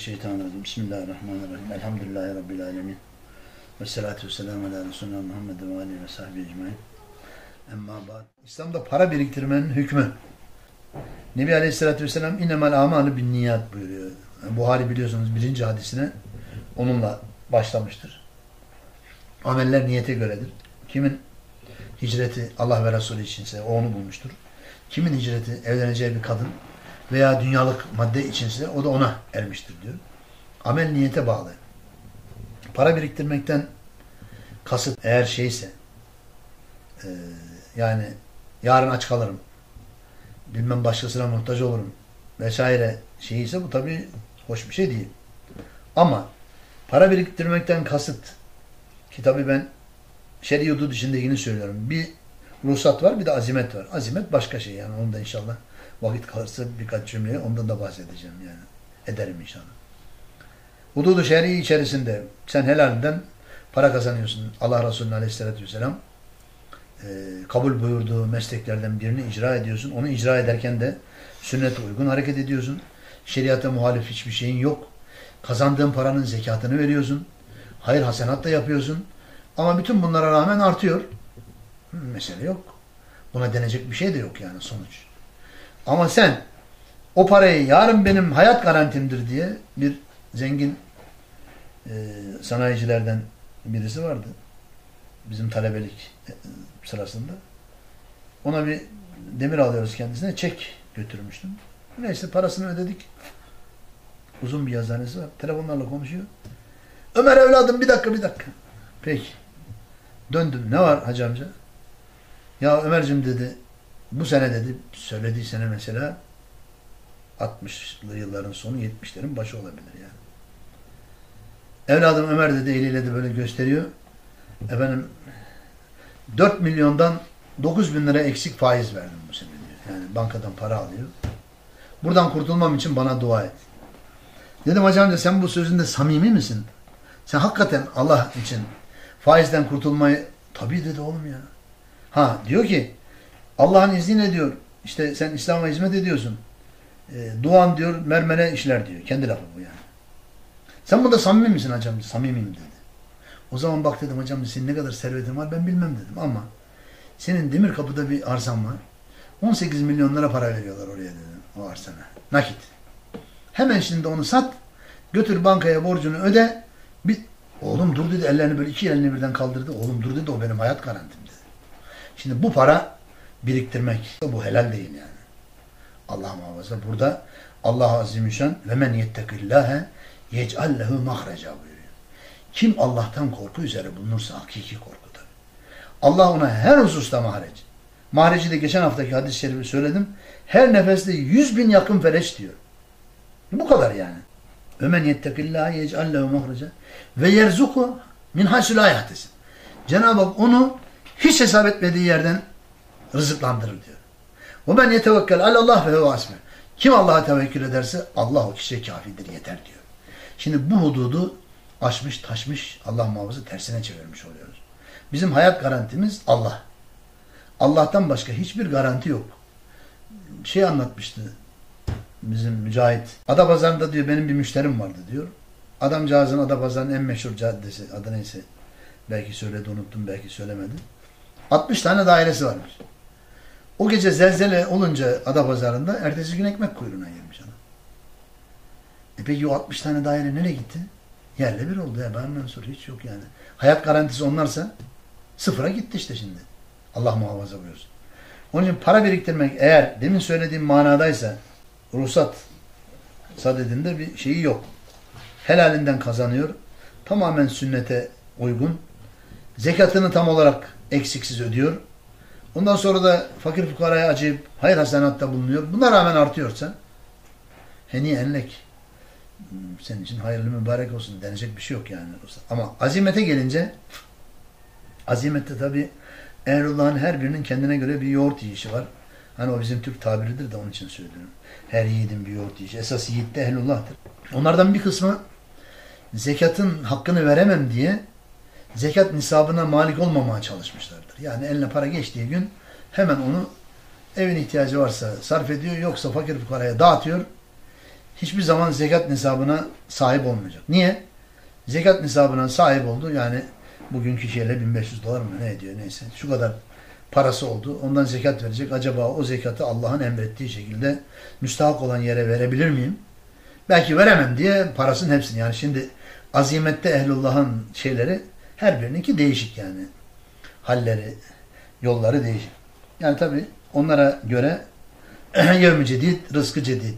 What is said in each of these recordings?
Euzubillahimineşşeytanirracim. Bismillahirrahmanirrahim. Elhamdülillahi Rabbil alemin. Ve salatu ve selamu ala Resulüna Muhammed ve aleyhi ve sahbihi ecmain. Emma ba'd. İslam'da para biriktirmenin hükmü. Nebi Aleyhisselatü Vesselam innemel amalı bin niyat buyuruyor. Yani Buhari biliyorsunuz birinci hadisine onunla başlamıştır. Ameller niyete göredir. Kimin hicreti Allah ve Resulü içinse o onu bulmuştur. Kimin hicreti evleneceği bir kadın veya dünyalık madde içinse o da ona ermiştir diyor. Amel niyete bağlı. Para biriktirmekten kasıt eğer şeyse e, yani yarın aç kalırım bilmem başkasına muhtaç olurum vesaire şeyi ise bu tabi hoş bir şey değil. Ama para biriktirmekten kasıt ki tabi ben şer'i hudud içindekini söylüyorum. Bir ruhsat var bir de azimet var. Azimet başka şey yani onu da inşallah vakit kalırsa birkaç cümleye ondan da bahsedeceğim yani. Ederim inşallah. Hududu şer'i içerisinde sen helalinden para kazanıyorsun. Allah Resulü Aleyhisselatü Vesselam e, kabul buyurduğu mesleklerden birini icra ediyorsun. Onu icra ederken de sünnete uygun hareket ediyorsun. Şeriata muhalif hiçbir şeyin yok. Kazandığın paranın zekatını veriyorsun. Hayır hasenat da yapıyorsun. Ama bütün bunlara rağmen artıyor. Mesele yok. Buna denecek bir şey de yok yani sonuç. Ama sen o parayı yarın benim hayat garantimdir diye bir zengin e, sanayicilerden birisi vardı. Bizim talebelik sırasında. Ona bir demir alıyoruz kendisine. Çek götürmüştüm. Neyse parasını ödedik. Uzun bir yazanesi var. Telefonlarla konuşuyor. Ömer evladım bir dakika bir dakika. Peki. Döndüm. Ne var hacı amca? Ya Ömer'cim dedi bu sene dedi söylediği sene mesela 60'lı yılların sonu 70'lerin başı olabilir yani. Evladım Ömer dedi eliyle de böyle gösteriyor. Efendim 4 milyondan 9 bin lira eksik faiz verdim bu sene diyor. Yani bankadan para alıyor. Buradan kurtulmam için bana dua et. Dedim hacı amca sen bu sözünde samimi misin? Sen hakikaten Allah için faizden kurtulmayı tabii dedi oğlum ya. Ha diyor ki Allah'ın izniyle diyor işte sen İslam'a hizmet ediyorsun. E, duan diyor mermene işler diyor. Kendi lafı bu yani. Sen burada samimi misin hocam? Samimiyim dedi. O zaman bak dedim hocam senin ne kadar servetin var ben bilmem dedim ama senin demir kapıda bir arsan var. 18 milyon lira para veriyorlar oraya dedim o arsana. Nakit. Hemen şimdi onu sat. Götür bankaya borcunu öde. Bir, oğlum dur dedi ellerini böyle iki elini birden kaldırdı. Oğlum dur dedi o benim hayat garantim dedi. Şimdi bu para biriktirmek bu helal değil yani. Allah muhafaza. Burada Allah Azimüşşan ve men yettekillâhe yec'al lehu mahreca buyuruyor. Kim Allah'tan korku üzere bulunursa hakiki korku tabi. Allah ona her hususta mahrec. Mahreci de geçen haftaki hadis-i şerifi söyledim. Her nefeste yüz bin yakın fereç diyor. Bu kadar yani. Ömen yettekillâhe yec'al lehu mahreca ve yerzuku min hasulâ Cenab-ı Hak onu hiç hesap etmediği yerden rızıklandırır diyor. O ben yetevekkel alallah ve hasme. Kim Allah'a tevekkül ederse Allah o kişiye kafidir yeter diyor. Şimdi bu hududu aşmış taşmış Allah muhafızı tersine çevirmiş oluyoruz. Bizim hayat garantimiz Allah. Allah'tan başka hiçbir garanti yok. Şey anlatmıştı bizim Mücahit. Adapazarı'nda diyor benim bir müşterim vardı diyor. Adamcağızın Adapazarı'nın en meşhur caddesi adı neyse belki söyledi unuttum belki söylemedi. 60 tane dairesi varmış. O gece zelzele olunca Adapazarı'nda ertesi gün ekmek kuyruğuna girmiş adam. E peki o 60 tane daire nereye gitti? Yerle bir oldu ya. Benden sonra hiç yok yani. Hayat garantisi onlarsa sıfıra gitti işte şimdi. Allah muhafaza buyursun. Onun için para biriktirmek eğer demin söylediğim manadaysa ruhsat sadedinde bir şeyi yok. Helalinden kazanıyor. Tamamen sünnete uygun. Zekatını tam olarak eksiksiz ödüyor. Ondan sonra da fakir fukaraya acıyıp hayır hasenatta bulunuyor. Buna rağmen artıyorsa heni enlek senin için hayırlı mübarek olsun denecek bir şey yok yani. Ama azimete gelince azimette tabi Ehlullah'ın her birinin kendine göre bir yoğurt yiyişi var. Hani o bizim Türk tabiridir de onun için söylüyorum. Her yiğidin bir yoğurt yiyişi. Esas yiğit de ehlullah'tır. Onlardan bir kısmı zekatın hakkını veremem diye zekat nisabına malik olmamaya çalışmışlardır. Yani eline para geçtiği gün hemen onu evin ihtiyacı varsa sarf ediyor yoksa fakir fukaraya dağıtıyor. hiçbir zaman zekat nisabına sahip olmayacak. Niye? Zekat nisabına sahip oldu. Yani bugünkü şeyle 1500 dolar mı ne ediyor neyse. Şu kadar parası oldu. Ondan zekat verecek. Acaba o zekatı Allah'ın emrettiği şekilde müstahak olan yere verebilir miyim? Belki veremem diye parasının hepsini. Yani şimdi azimette ehlullah'ın şeyleri her birininki değişik yani. Halleri, yolları değişik. Yani tabi onlara göre yevmi cedid, rızkı cedid.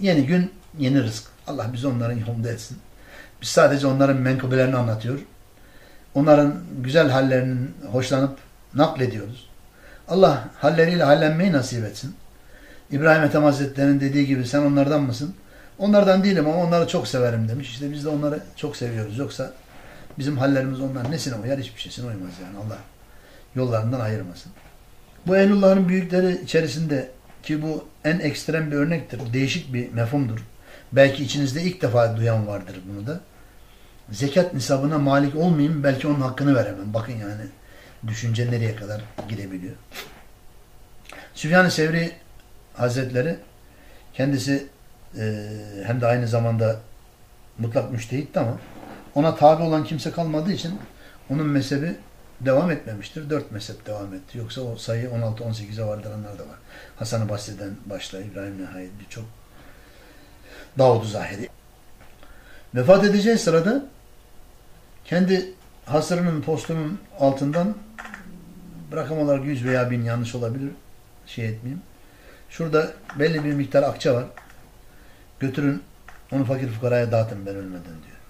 Yeni gün, yeni rızk. Allah bizi onların yolunda etsin. Biz sadece onların menkıbelerini anlatıyor. Onların güzel hallerinin hoşlanıp naklediyoruz. Allah halleriyle hallenmeyi nasip etsin. İbrahim Ethem Hazretleri'nin dediği gibi sen onlardan mısın? Onlardan değilim ama onları çok severim demiş. İşte biz de onları çok seviyoruz. Yoksa bizim hallerimiz onların nesine uyar? Hiçbir şeysine uymaz yani. Allah yollarından ayırmasın. Bu ehlullahın büyükleri içerisinde ki bu en ekstrem bir örnektir. Değişik bir mefhumdur. Belki içinizde ilk defa duyan vardır bunu da. Zekat nisabına malik olmayayım belki onun hakkını veremem. Bakın yani düşünce nereye kadar gidebiliyor. Süfyan-ı Sevri Hazretleri kendisi e, hem de aynı zamanda mutlak müştehitti ama ona tabi olan kimse kalmadığı için onun mezhebi devam etmemiştir. Dört mezhep devam etti. Yoksa o sayı 16-18'e vardıranlar da var. Hasan-ı Basri'den başla İbrahim Nihayet birçok Davud-u Zahiri. Vefat edeceği sırada kendi hasırının postunun altından rakam olarak 100 veya 1000 yanlış olabilir. Şey etmeyeyim. Şurada belli bir miktar akça var. Götürün onu fakir fukaraya dağıtın ben ölmeden diyor.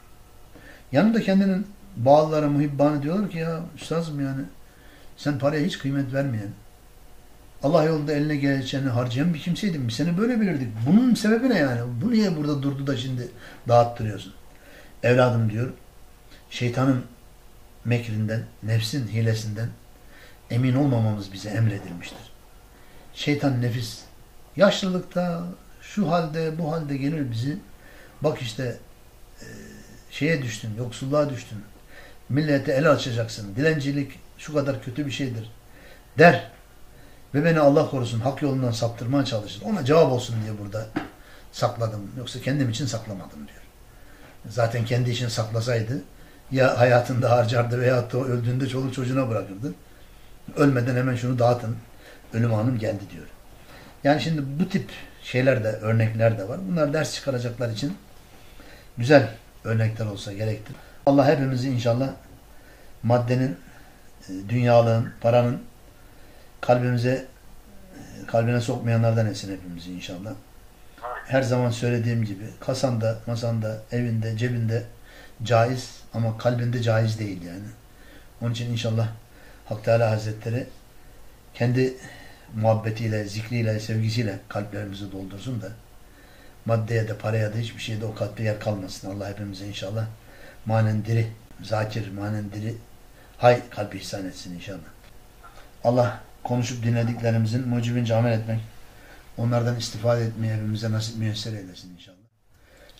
Yanında kendinin bağlıları, muhibbanı diyorlar ki ya üstazım yani sen paraya hiç kıymet vermeyen Allah yolunda eline geleceğini harcayan bir kimseydin. Biz seni böyle bilirdik. Bunun sebebi ne yani? Bu niye burada durdu da şimdi dağıttırıyorsun? Evladım diyor, şeytanın mekrinden, nefsin hilesinden emin olmamamız bize emredilmiştir. Şeytan nefis yaşlılıkta şu halde bu halde gelir bizi bak işte e, şeye düştün, yoksulluğa düştün. Millete el açacaksın. Dilencilik şu kadar kötü bir şeydir. Der. Ve beni Allah korusun hak yolundan saptırmaya çalışır. Ona cevap olsun diye burada sakladım. Yoksa kendim için saklamadım diyor. Zaten kendi için saklasaydı ya hayatında harcardı veya da öldüğünde çoluk çocuğuna bırakırdı. Ölmeden hemen şunu dağıtın. Ölüm anım geldi diyor. Yani şimdi bu tip şeyler de örnekler de var. Bunlar ders çıkaracaklar için güzel örnekler olsa gerektir. Allah hepimizi inşallah maddenin, e, dünyalığın, paranın kalbimize e, kalbine sokmayanlardan etsin hepimizi inşallah. Her zaman söylediğim gibi kasanda, masanda, evinde, cebinde caiz ama kalbinde caiz değil yani. Onun için inşallah Hak Teala Hazretleri kendi muhabbetiyle, zikriyle, sevgisiyle kalplerimizi doldursun da maddeye de paraya da hiçbir şeyde o kalpte yer kalmasın. Allah hepimize inşallah manen diri, zakir, manen diri hay kalbi ihsan etsin inşallah. Allah konuşup dinlediklerimizin mucibince amel etmek, onlardan istifade etmeyi hepimize nasip müyesser eylesin inşallah.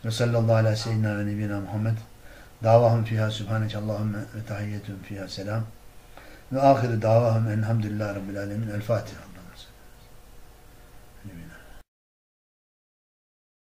Ve sallallahu ve seyyidina ve nebina Muhammed davahum fiha subhaneke Allahümme ve tahiyyetun fiha selam ve ahiru davahum elhamdülillahi rabbil alemin. El Fatiha.